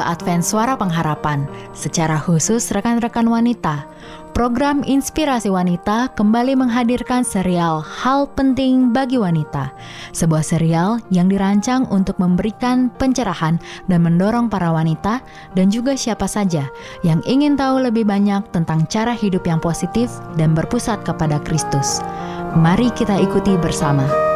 Radio Advent Suara Pengharapan, secara khusus rekan-rekan wanita, program Inspirasi Wanita kembali menghadirkan serial Hal Penting Bagi Wanita, sebuah serial yang dirancang untuk memberikan pencerahan dan mendorong para wanita dan juga siapa saja yang ingin tahu lebih banyak tentang cara hidup yang positif dan berpusat kepada Kristus. Mari kita ikuti bersama.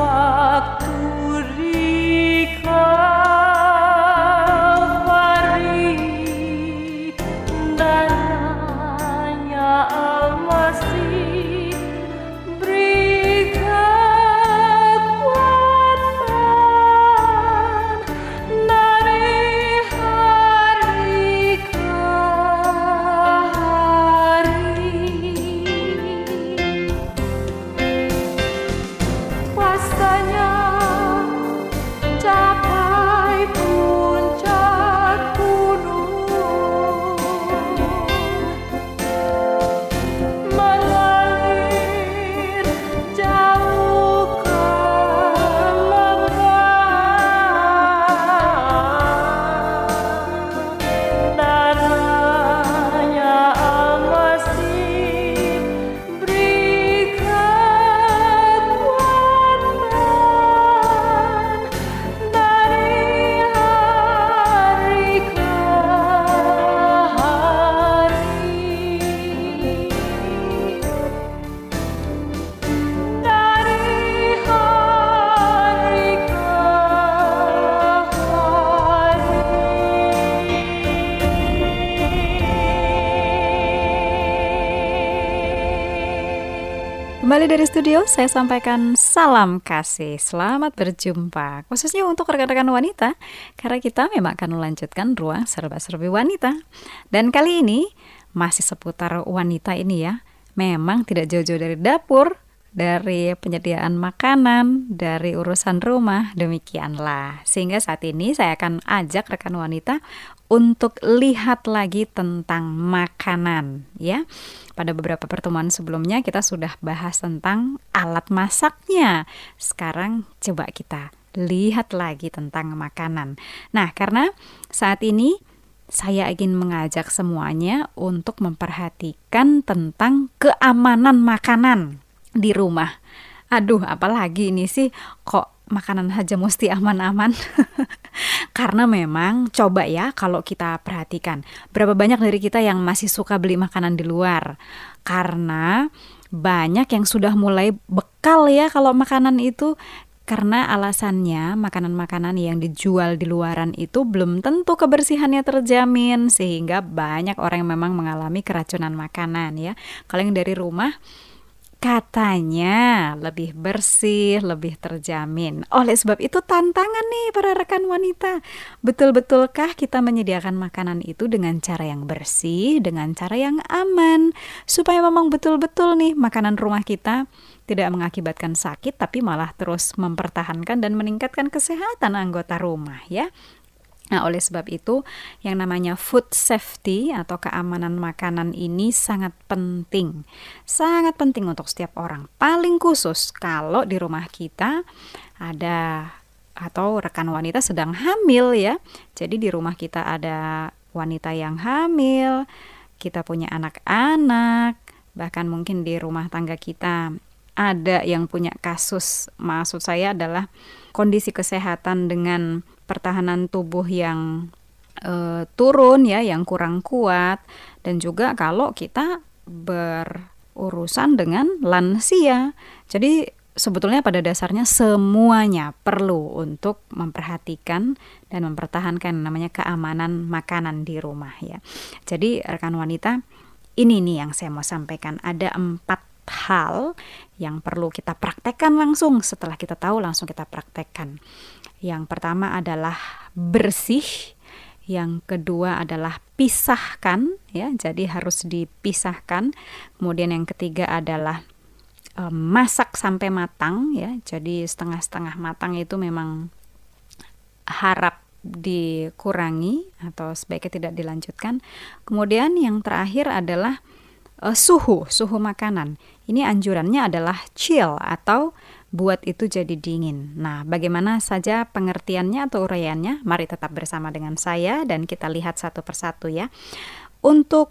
waktu studio, saya sampaikan salam kasih. Selamat berjumpa, khususnya untuk rekan-rekan wanita, karena kita memang akan melanjutkan ruang serba-serbi wanita. Dan kali ini masih seputar wanita ini ya. Memang tidak jauh-jauh dari dapur, dari penyediaan makanan, dari urusan rumah, demikianlah. Sehingga saat ini saya akan ajak rekan wanita untuk lihat lagi tentang makanan ya. Pada beberapa pertemuan sebelumnya kita sudah bahas tentang alat masaknya. Sekarang coba kita lihat lagi tentang makanan. Nah, karena saat ini saya ingin mengajak semuanya untuk memperhatikan tentang keamanan makanan di rumah. Aduh, apalagi ini sih kok makanan aja mesti aman-aman. Karena memang coba ya kalau kita perhatikan berapa banyak dari kita yang masih suka beli makanan di luar. Karena banyak yang sudah mulai bekal ya kalau makanan itu karena alasannya makanan-makanan yang dijual di luaran itu belum tentu kebersihannya terjamin sehingga banyak orang yang memang mengalami keracunan makanan ya. Kalau yang dari rumah katanya lebih bersih, lebih terjamin. Oleh sebab itu tantangan nih para rekan wanita. Betul-betulkah kita menyediakan makanan itu dengan cara yang bersih, dengan cara yang aman supaya memang betul-betul nih makanan rumah kita tidak mengakibatkan sakit tapi malah terus mempertahankan dan meningkatkan kesehatan anggota rumah ya. Nah, oleh sebab itu, yang namanya food safety atau keamanan makanan ini sangat penting. Sangat penting untuk setiap orang. Paling khusus kalau di rumah kita ada atau rekan wanita sedang hamil ya. Jadi di rumah kita ada wanita yang hamil, kita punya anak-anak, bahkan mungkin di rumah tangga kita ada yang punya kasus. Maksud saya adalah kondisi kesehatan dengan pertahanan tubuh yang e, turun ya, yang kurang kuat dan juga kalau kita berurusan dengan lansia. Jadi sebetulnya pada dasarnya semuanya perlu untuk memperhatikan dan mempertahankan namanya keamanan makanan di rumah ya. Jadi rekan wanita, ini nih yang saya mau sampaikan ada empat hal yang perlu kita praktekkan langsung setelah kita tahu langsung kita praktekkan. Yang pertama adalah bersih, yang kedua adalah pisahkan ya, jadi harus dipisahkan. Kemudian yang ketiga adalah e, masak sampai matang ya. Jadi setengah-setengah matang itu memang harap dikurangi atau sebaiknya tidak dilanjutkan. Kemudian yang terakhir adalah uh, suhu, suhu makanan. Ini anjurannya adalah chill atau buat itu jadi dingin. Nah, bagaimana saja pengertiannya atau uraiannya? Mari tetap bersama dengan saya dan kita lihat satu persatu ya. Untuk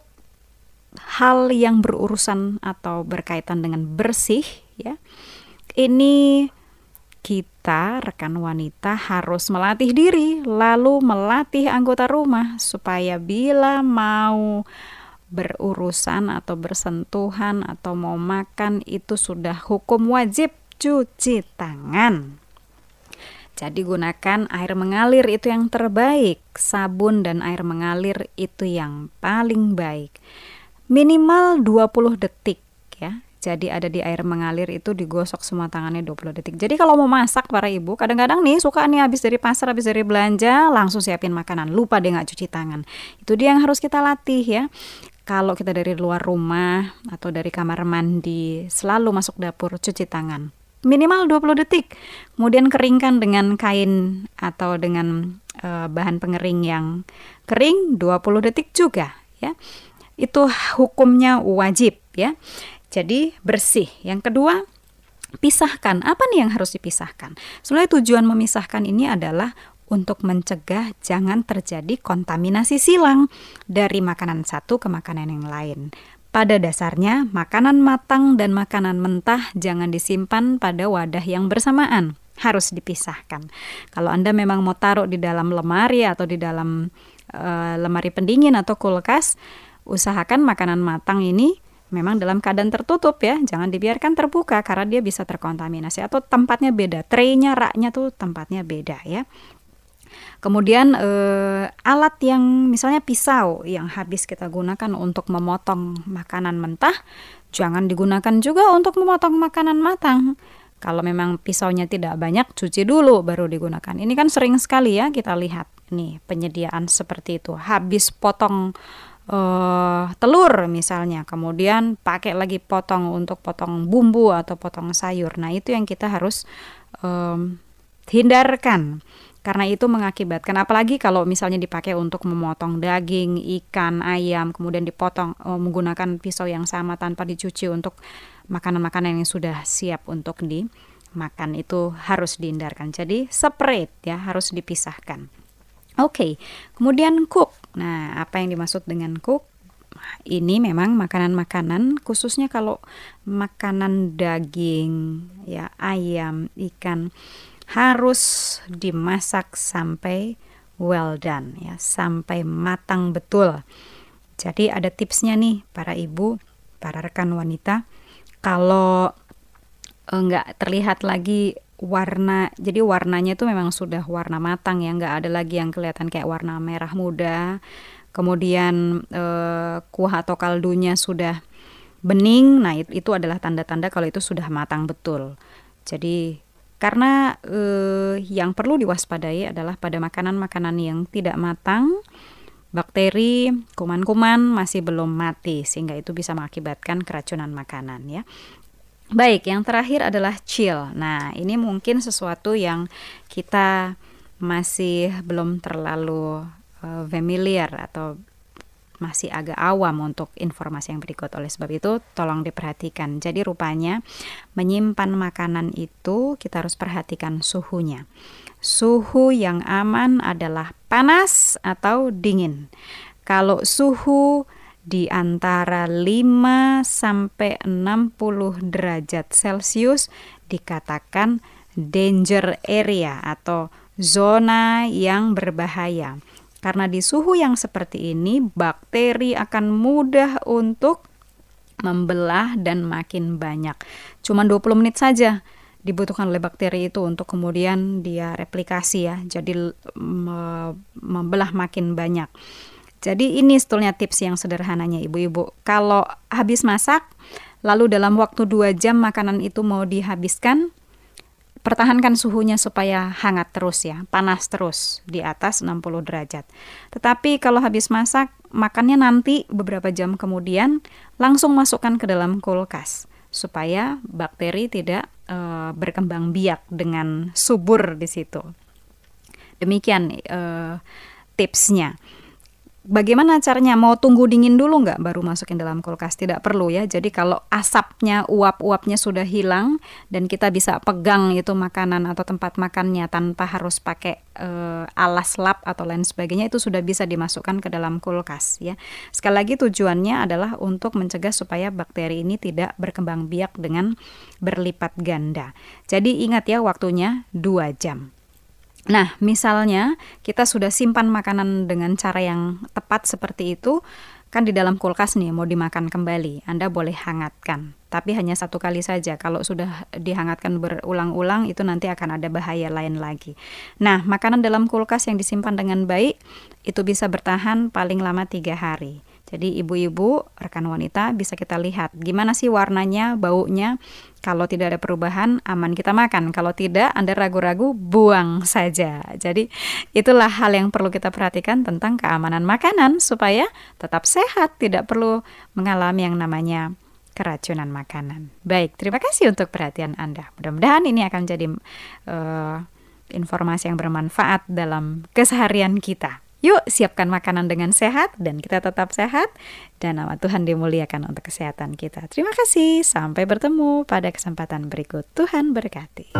hal yang berurusan atau berkaitan dengan bersih ya. Ini kita rekan wanita harus melatih diri lalu melatih anggota rumah supaya bila mau berurusan atau bersentuhan atau mau makan itu sudah hukum wajib cuci tangan. Jadi gunakan air mengalir itu yang terbaik, sabun dan air mengalir itu yang paling baik. Minimal 20 detik ya. Jadi ada di air mengalir itu digosok semua tangannya 20 detik. Jadi kalau mau masak para ibu, kadang-kadang nih suka nih habis dari pasar, habis dari belanja, langsung siapin makanan. Lupa deh nggak cuci tangan. Itu dia yang harus kita latih ya kalau kita dari luar rumah atau dari kamar mandi selalu masuk dapur cuci tangan minimal 20 detik. Kemudian keringkan dengan kain atau dengan uh, bahan pengering yang kering 20 detik juga ya. Itu hukumnya wajib ya. Jadi bersih. Yang kedua pisahkan. Apa nih yang harus dipisahkan? Sebenarnya tujuan memisahkan ini adalah untuk mencegah jangan terjadi kontaminasi silang dari makanan satu ke makanan yang lain. Pada dasarnya, makanan matang dan makanan mentah jangan disimpan pada wadah yang bersamaan, harus dipisahkan. Kalau Anda memang mau taruh di dalam lemari atau di dalam uh, lemari pendingin atau kulkas, usahakan makanan matang ini memang dalam keadaan tertutup ya, jangan dibiarkan terbuka karena dia bisa terkontaminasi atau tempatnya beda, traynya, raknya tuh tempatnya beda ya. Kemudian eh, alat yang misalnya pisau yang habis kita gunakan untuk memotong makanan mentah, jangan digunakan juga untuk memotong makanan matang. Kalau memang pisaunya tidak banyak, cuci dulu baru digunakan. Ini kan sering sekali ya kita lihat nih penyediaan seperti itu. Habis potong uh, telur misalnya, kemudian pakai lagi potong untuk potong bumbu atau potong sayur. Nah itu yang kita harus um, hindarkan karena itu mengakibatkan apalagi kalau misalnya dipakai untuk memotong daging, ikan, ayam, kemudian dipotong uh, menggunakan pisau yang sama tanpa dicuci untuk makanan-makanan yang sudah siap untuk dimakan itu harus dihindarkan. Jadi separate ya, harus dipisahkan. Oke, okay. kemudian cook. Nah, apa yang dimaksud dengan cook? Ini memang makanan-makanan khususnya kalau makanan daging, ya ayam, ikan harus dimasak sampai well done ya, sampai matang betul. Jadi ada tipsnya nih para ibu, para rekan wanita. Kalau enggak terlihat lagi warna jadi warnanya itu memang sudah warna matang ya nggak ada lagi yang kelihatan kayak warna merah muda kemudian eh, kuah atau kaldunya sudah bening nah itu adalah tanda-tanda kalau itu sudah matang betul jadi karena eh, yang perlu diwaspadai adalah pada makanan-makanan yang tidak matang, bakteri, kuman-kuman masih belum mati sehingga itu bisa mengakibatkan keracunan makanan ya. Baik, yang terakhir adalah chill. Nah, ini mungkin sesuatu yang kita masih belum terlalu uh, familiar atau masih agak awam untuk informasi yang berikut. Oleh sebab itu, tolong diperhatikan. Jadi rupanya menyimpan makanan itu kita harus perhatikan suhunya. Suhu yang aman adalah panas atau dingin. Kalau suhu di antara 5 sampai 60 derajat Celcius dikatakan danger area atau zona yang berbahaya. Karena di suhu yang seperti ini, bakteri akan mudah untuk membelah dan makin banyak. Cuma 20 menit saja dibutuhkan oleh bakteri itu untuk kemudian dia replikasi ya. Jadi membelah makin banyak. Jadi ini sebetulnya tips yang sederhananya ibu-ibu. Kalau habis masak, lalu dalam waktu 2 jam makanan itu mau dihabiskan, pertahankan suhunya supaya hangat terus ya, panas terus di atas 60 derajat. Tetapi kalau habis masak, makannya nanti beberapa jam kemudian langsung masukkan ke dalam kulkas supaya bakteri tidak e, berkembang biak dengan subur di situ. Demikian e, tipsnya. Bagaimana caranya? Mau tunggu dingin dulu nggak baru masukin dalam kulkas? Tidak perlu ya. Jadi kalau asapnya, uap-uapnya sudah hilang dan kita bisa pegang itu makanan atau tempat makannya tanpa harus pakai uh, alas lap atau lain sebagainya itu sudah bisa dimasukkan ke dalam kulkas ya. Sekali lagi tujuannya adalah untuk mencegah supaya bakteri ini tidak berkembang biak dengan berlipat ganda. Jadi ingat ya waktunya 2 jam. Nah, misalnya kita sudah simpan makanan dengan cara yang tepat seperti itu, kan di dalam kulkas nih mau dimakan kembali, Anda boleh hangatkan. Tapi hanya satu kali saja. Kalau sudah dihangatkan berulang-ulang, itu nanti akan ada bahaya lain lagi. Nah, makanan dalam kulkas yang disimpan dengan baik itu bisa bertahan paling lama tiga hari. Jadi ibu-ibu, rekan wanita bisa kita lihat gimana sih warnanya, baunya. Kalau tidak ada perubahan, aman kita makan. Kalau tidak, Anda ragu-ragu, buang saja. Jadi itulah hal yang perlu kita perhatikan tentang keamanan makanan supaya tetap sehat, tidak perlu mengalami yang namanya keracunan makanan. Baik, terima kasih untuk perhatian Anda. Mudah-mudahan ini akan jadi uh, informasi yang bermanfaat dalam keseharian kita. Yuk siapkan makanan dengan sehat dan kita tetap sehat dan nama Tuhan dimuliakan untuk kesehatan kita. Terima kasih, sampai bertemu pada kesempatan berikut. Tuhan berkati.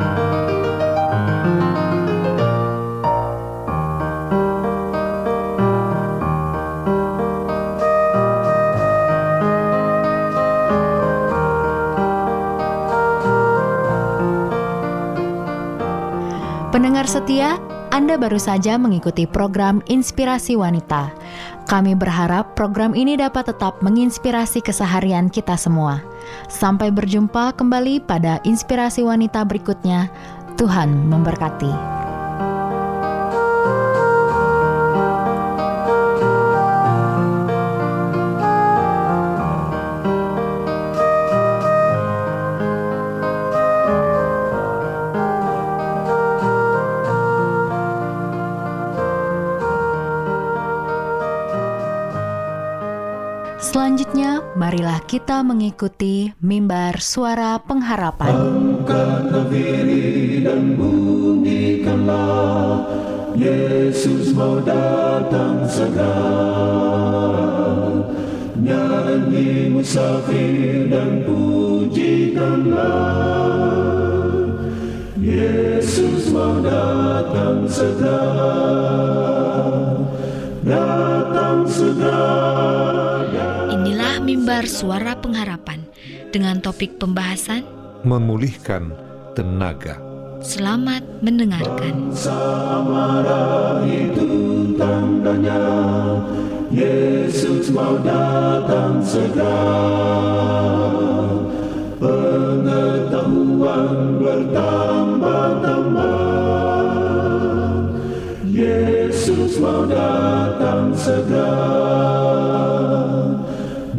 Pendengar setia, anda baru saja mengikuti program Inspirasi Wanita. Kami berharap program ini dapat tetap menginspirasi keseharian kita semua. Sampai berjumpa kembali pada Inspirasi Wanita berikutnya. Tuhan memberkati. Kita mengikuti mimbar suara pengharapan. Dan bunyikanlah, Yesus mau datang segera. Nyanyi musafir dan pujikanlah, Yesus mau datang segera. Datang segera. Mimbar suara pengharapan dengan topik pembahasan memulihkan tenaga. Selamat mendengarkan. Samara itu tandanya Yesus mau datang segera Pengetahuan bertambah-tambah Yesus mau datang segera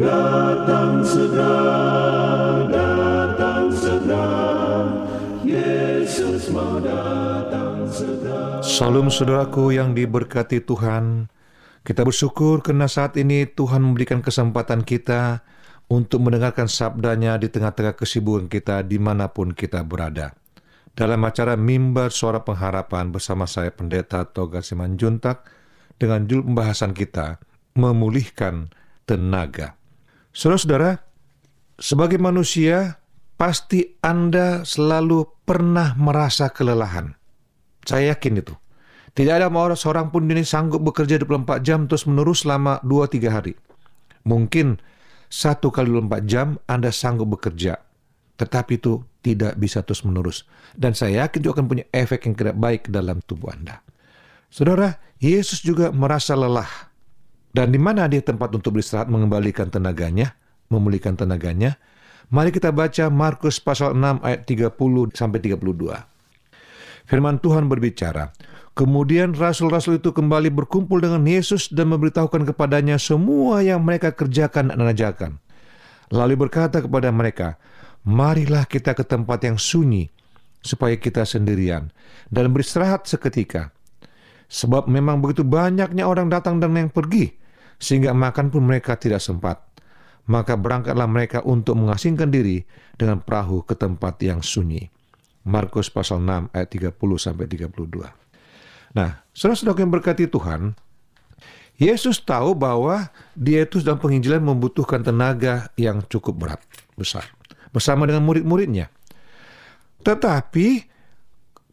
Datang Salam saudaraku yang diberkati Tuhan. Kita bersyukur karena saat ini Tuhan memberikan kesempatan kita untuk mendengarkan sabdanya di tengah-tengah kesibukan kita di mana pun kita berada. Dalam acara Mimbar Suara Pengharapan bersama saya Pendeta Toga Simanjuntak dengan judul pembahasan kita, Memulihkan Tenaga. Saudara-saudara, sebagai manusia, pasti Anda selalu pernah merasa kelelahan. Saya yakin itu. Tidak ada orang seorang pun ini sanggup bekerja 24 jam terus menerus selama 2-3 hari. Mungkin satu kali 24 jam Anda sanggup bekerja. Tetapi itu tidak bisa terus menerus. Dan saya yakin itu akan punya efek yang tidak baik dalam tubuh Anda. Saudara, Yesus juga merasa lelah. Dan di mana dia tempat untuk beristirahat mengembalikan tenaganya, memulihkan tenaganya? Mari kita baca Markus pasal 6 ayat 30 sampai 32. Firman Tuhan berbicara, Kemudian rasul-rasul itu kembali berkumpul dengan Yesus dan memberitahukan kepadanya semua yang mereka kerjakan dan ajarkan. Lalu berkata kepada mereka, Marilah kita ke tempat yang sunyi, supaya kita sendirian, dan beristirahat seketika. Sebab memang begitu banyaknya orang datang dan yang pergi, sehingga makan pun mereka tidak sempat. Maka berangkatlah mereka untuk mengasingkan diri dengan perahu ke tempat yang sunyi. Markus pasal 6 ayat 30 sampai 32. Nah, saudara-saudara yang berkati Tuhan, Yesus tahu bahwa dia itu dalam penginjilan membutuhkan tenaga yang cukup berat, besar, bersama dengan murid-muridnya. Tetapi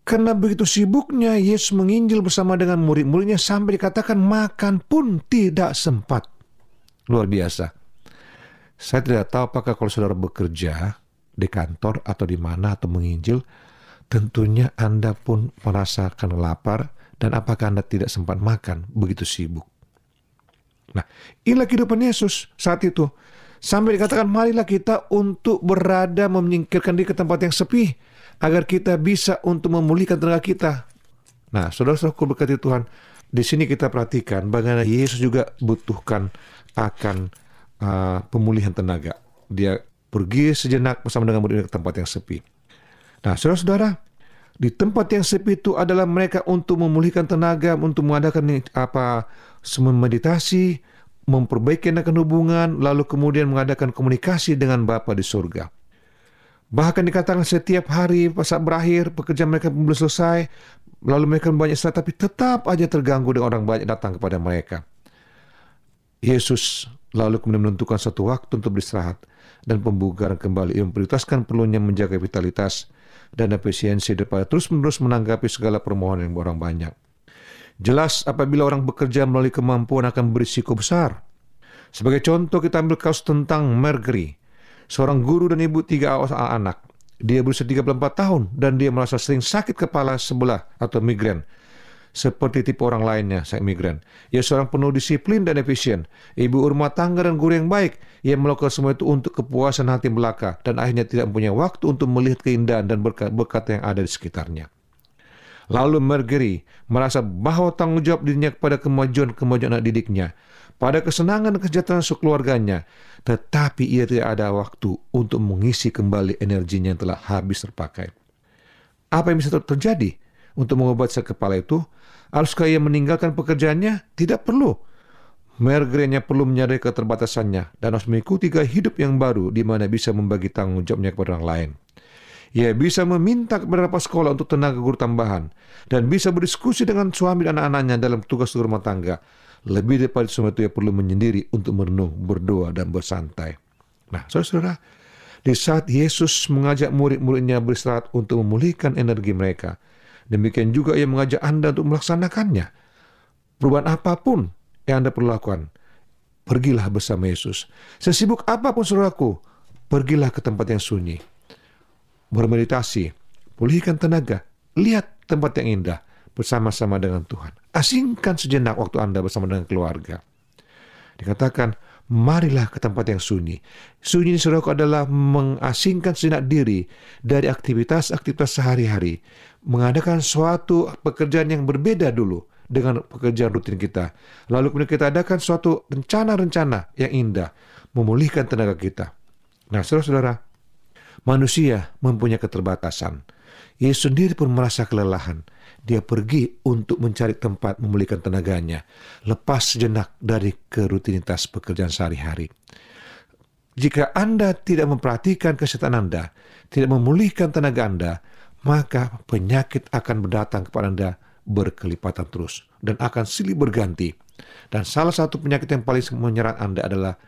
karena begitu sibuknya Yesus menginjil bersama dengan murid-muridnya sampai dikatakan makan pun tidak sempat. Luar biasa. Saya tidak tahu apakah kalau saudara bekerja di kantor atau di mana atau menginjil, tentunya Anda pun merasakan lapar dan apakah Anda tidak sempat makan begitu sibuk. Nah, inilah kehidupan Yesus saat itu. Sampai dikatakan marilah kita untuk berada menyingkirkan diri ke tempat yang sepi agar kita bisa untuk memulihkan tenaga kita. Nah, saudara-saudaraku berkati Tuhan, di sini kita perhatikan bagaimana Yesus juga butuhkan akan uh, pemulihan tenaga. Dia pergi sejenak bersama dengan murid ke tempat yang sepi. Nah, saudara-saudara, di tempat yang sepi itu adalah mereka untuk memulihkan tenaga, untuk mengadakan apa semua meditasi, memperbaiki hubungan, lalu kemudian mengadakan komunikasi dengan Bapa di surga. Bahkan dikatakan setiap hari saat berakhir, pekerjaan mereka belum selesai, lalu mereka banyak istirahat, tapi tetap aja terganggu dengan orang banyak datang kepada mereka. Yesus lalu kemudian menentukan satu waktu untuk beristirahat dan pembugaran kembali. Ia memprioritaskan perlunya menjaga vitalitas dan efisiensi daripada terus-menerus menanggapi segala permohonan yang orang banyak. Jelas apabila orang bekerja melalui kemampuan akan berisiko besar. Sebagai contoh kita ambil kasus tentang Mercury, seorang guru dan ibu tiga anak. Dia berusia 34 tahun dan dia merasa sering sakit kepala sebelah atau migren. Seperti tipe orang lainnya, sakit migren. Ia seorang penuh disiplin dan efisien. Ibu rumah tangga dan guru yang baik. Ia melakukan semua itu untuk kepuasan hati belaka dan akhirnya tidak mempunyai waktu untuk melihat keindahan dan berkat-berkat yang ada di sekitarnya. Lalu Margery merasa bahwa tanggung jawab dirinya kepada kemajuan-kemajuan anak didiknya, pada kesenangan dan kesejahteraan sekeluarganya, tetapi ia tidak ada waktu untuk mengisi kembali energinya yang telah habis terpakai. Apa yang bisa terjadi untuk mengobati sakit kepala itu? Haruskah ia meninggalkan pekerjaannya? Tidak perlu. Mergrenya perlu menyadari keterbatasannya dan harus mengikuti gaya hidup yang baru di mana bisa membagi tanggung jawabnya kepada orang lain. Ia bisa meminta kepada sekolah untuk tenaga guru tambahan dan bisa berdiskusi dengan suami dan anak-anaknya dalam tugas rumah tangga. Lebih daripada semua itu ia perlu menyendiri untuk merenung, berdoa, dan bersantai. Nah, saudara-saudara, di saat Yesus mengajak murid-muridnya beristirahat untuk memulihkan energi mereka, demikian juga ia mengajak Anda untuk melaksanakannya. Perubahan apa pun yang Anda perlu lakukan, pergilah bersama Yesus. Sesibuk apa pun saudaraku, pergilah ke tempat yang sunyi bermeditasi, pulihkan tenaga, lihat tempat yang indah bersama-sama dengan Tuhan. Asingkan sejenak waktu Anda bersama dengan keluarga. Dikatakan, marilah ke tempat yang sunyi. Sunyi saudaraku adalah mengasingkan sejenak diri dari aktivitas-aktivitas sehari-hari. Mengadakan suatu pekerjaan yang berbeda dulu dengan pekerjaan rutin kita. Lalu kemudian kita adakan suatu rencana-rencana yang indah. Memulihkan tenaga kita. Nah, saudara-saudara, Manusia mempunyai keterbatasan. Yesus sendiri pun merasa kelelahan. Dia pergi untuk mencari tempat memulihkan tenaganya, lepas sejenak dari kerutinitas pekerjaan sehari-hari. Jika Anda tidak memperhatikan kesehatan Anda, tidak memulihkan tenaga Anda, maka penyakit akan berdatang kepada Anda berkelipatan terus dan akan silih berganti. Dan salah satu penyakit yang paling menyerang Anda adalah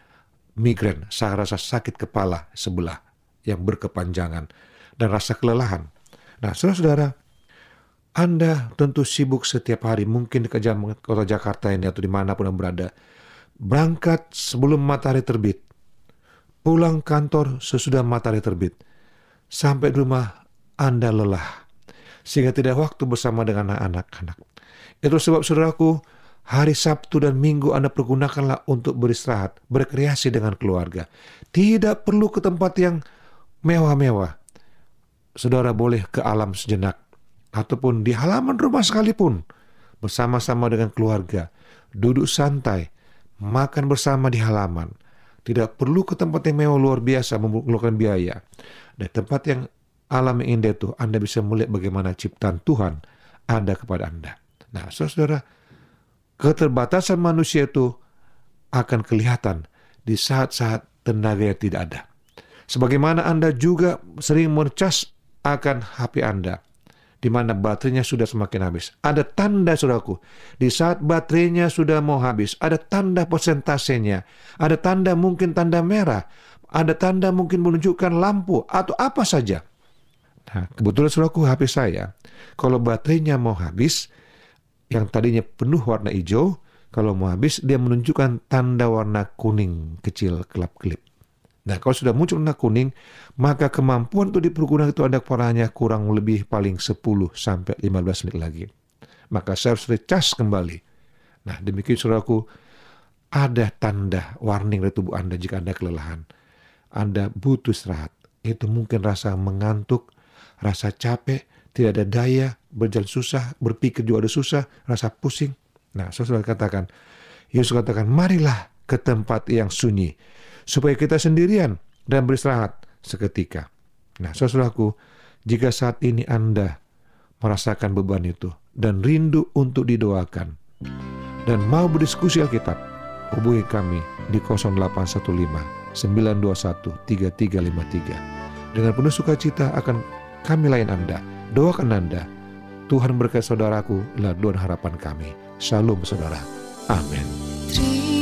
migrain, rasa sakit kepala sebelah yang berkepanjangan dan rasa kelelahan. Nah, saudara-saudara, Anda tentu sibuk setiap hari, mungkin di kota Jakarta ini atau di mana pun Anda berada. Berangkat sebelum matahari terbit, pulang kantor sesudah matahari terbit, sampai di rumah Anda lelah, sehingga tidak waktu bersama dengan anak-anak. Itu sebab saudaraku, hari Sabtu dan Minggu Anda pergunakanlah untuk beristirahat, berkreasi dengan keluarga. Tidak perlu ke tempat yang mewah-mewah, saudara boleh ke alam sejenak, ataupun di halaman rumah sekalipun, bersama-sama dengan keluarga, duduk santai, makan bersama di halaman. Tidak perlu ke tempat yang mewah luar biasa mengeluarkan biaya. Dan tempat yang alam yang indah itu, Anda bisa melihat bagaimana ciptaan Tuhan ada kepada Anda. Nah, saudara, keterbatasan manusia itu akan kelihatan di saat-saat tenaga yang tidak ada. Sebagaimana Anda juga sering mencas akan HP Anda, di mana baterainya sudah semakin habis. Ada tanda, saudaraku, di saat baterainya sudah mau habis, ada tanda persentasenya, ada tanda mungkin tanda merah, ada tanda mungkin menunjukkan lampu, atau apa saja. Nah, kebetulan saudaraku HP saya, kalau baterainya mau habis, yang tadinya penuh warna hijau, kalau mau habis, dia menunjukkan tanda warna kuning kecil kelap-kelip. Nah, kalau sudah muncul warna kuning, maka kemampuan untuk dipergunakan itu ada parahnya kurang lebih paling 10 sampai 15 menit lagi. Maka saya harus recas kembali. Nah, demikian saudaraku, ada tanda warning dari tubuh Anda jika Anda kelelahan. Anda butuh istirahat. Itu mungkin rasa mengantuk, rasa capek, tidak ada daya, berjalan susah, berpikir juga ada susah, rasa pusing. Nah, saudara katakan, Yesus katakan, marilah ke tempat yang sunyi supaya kita sendirian dan beristirahat seketika. Nah, saudaraku, jika saat ini Anda merasakan beban itu dan rindu untuk didoakan dan mau berdiskusi Alkitab, hubungi kami di 0815 921 3353. Dengan penuh sukacita akan kami layan Anda, doakan Anda. Tuhan berkat saudaraku adalah harapan kami. Shalom saudara. Amin.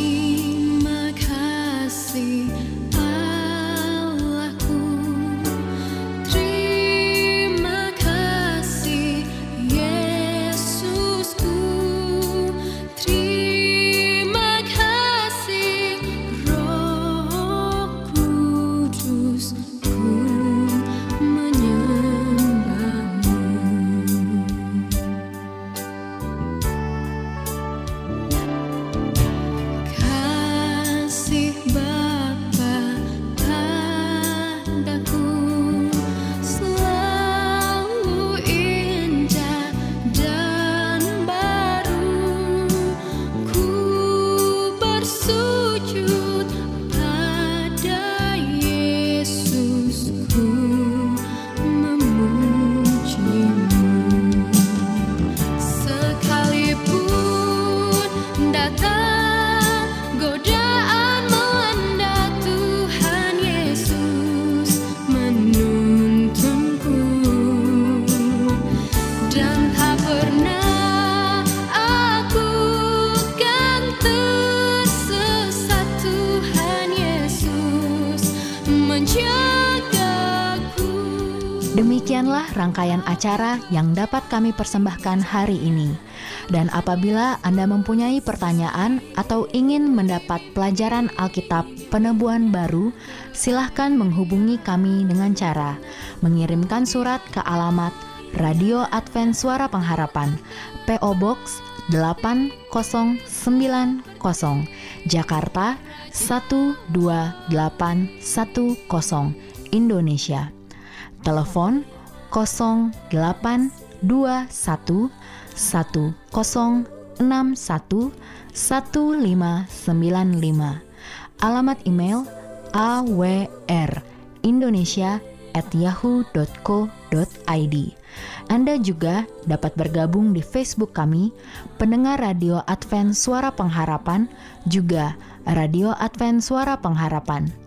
Rangkaian acara yang dapat kami persembahkan hari ini. Dan apabila Anda mempunyai pertanyaan atau ingin mendapat pelajaran Alkitab penebuan baru, silahkan menghubungi kami dengan cara mengirimkan surat ke alamat Radio Advent Suara Pengharapan, PO Box 8090, Jakarta 12810, Indonesia. Telepon 0821 1061 1595. Alamat email awrindonesia@yahoo.co.id. Anda juga dapat bergabung di Facebook kami, pendengar Radio Advent Suara Pengharapan, juga Radio Advent Suara Pengharapan.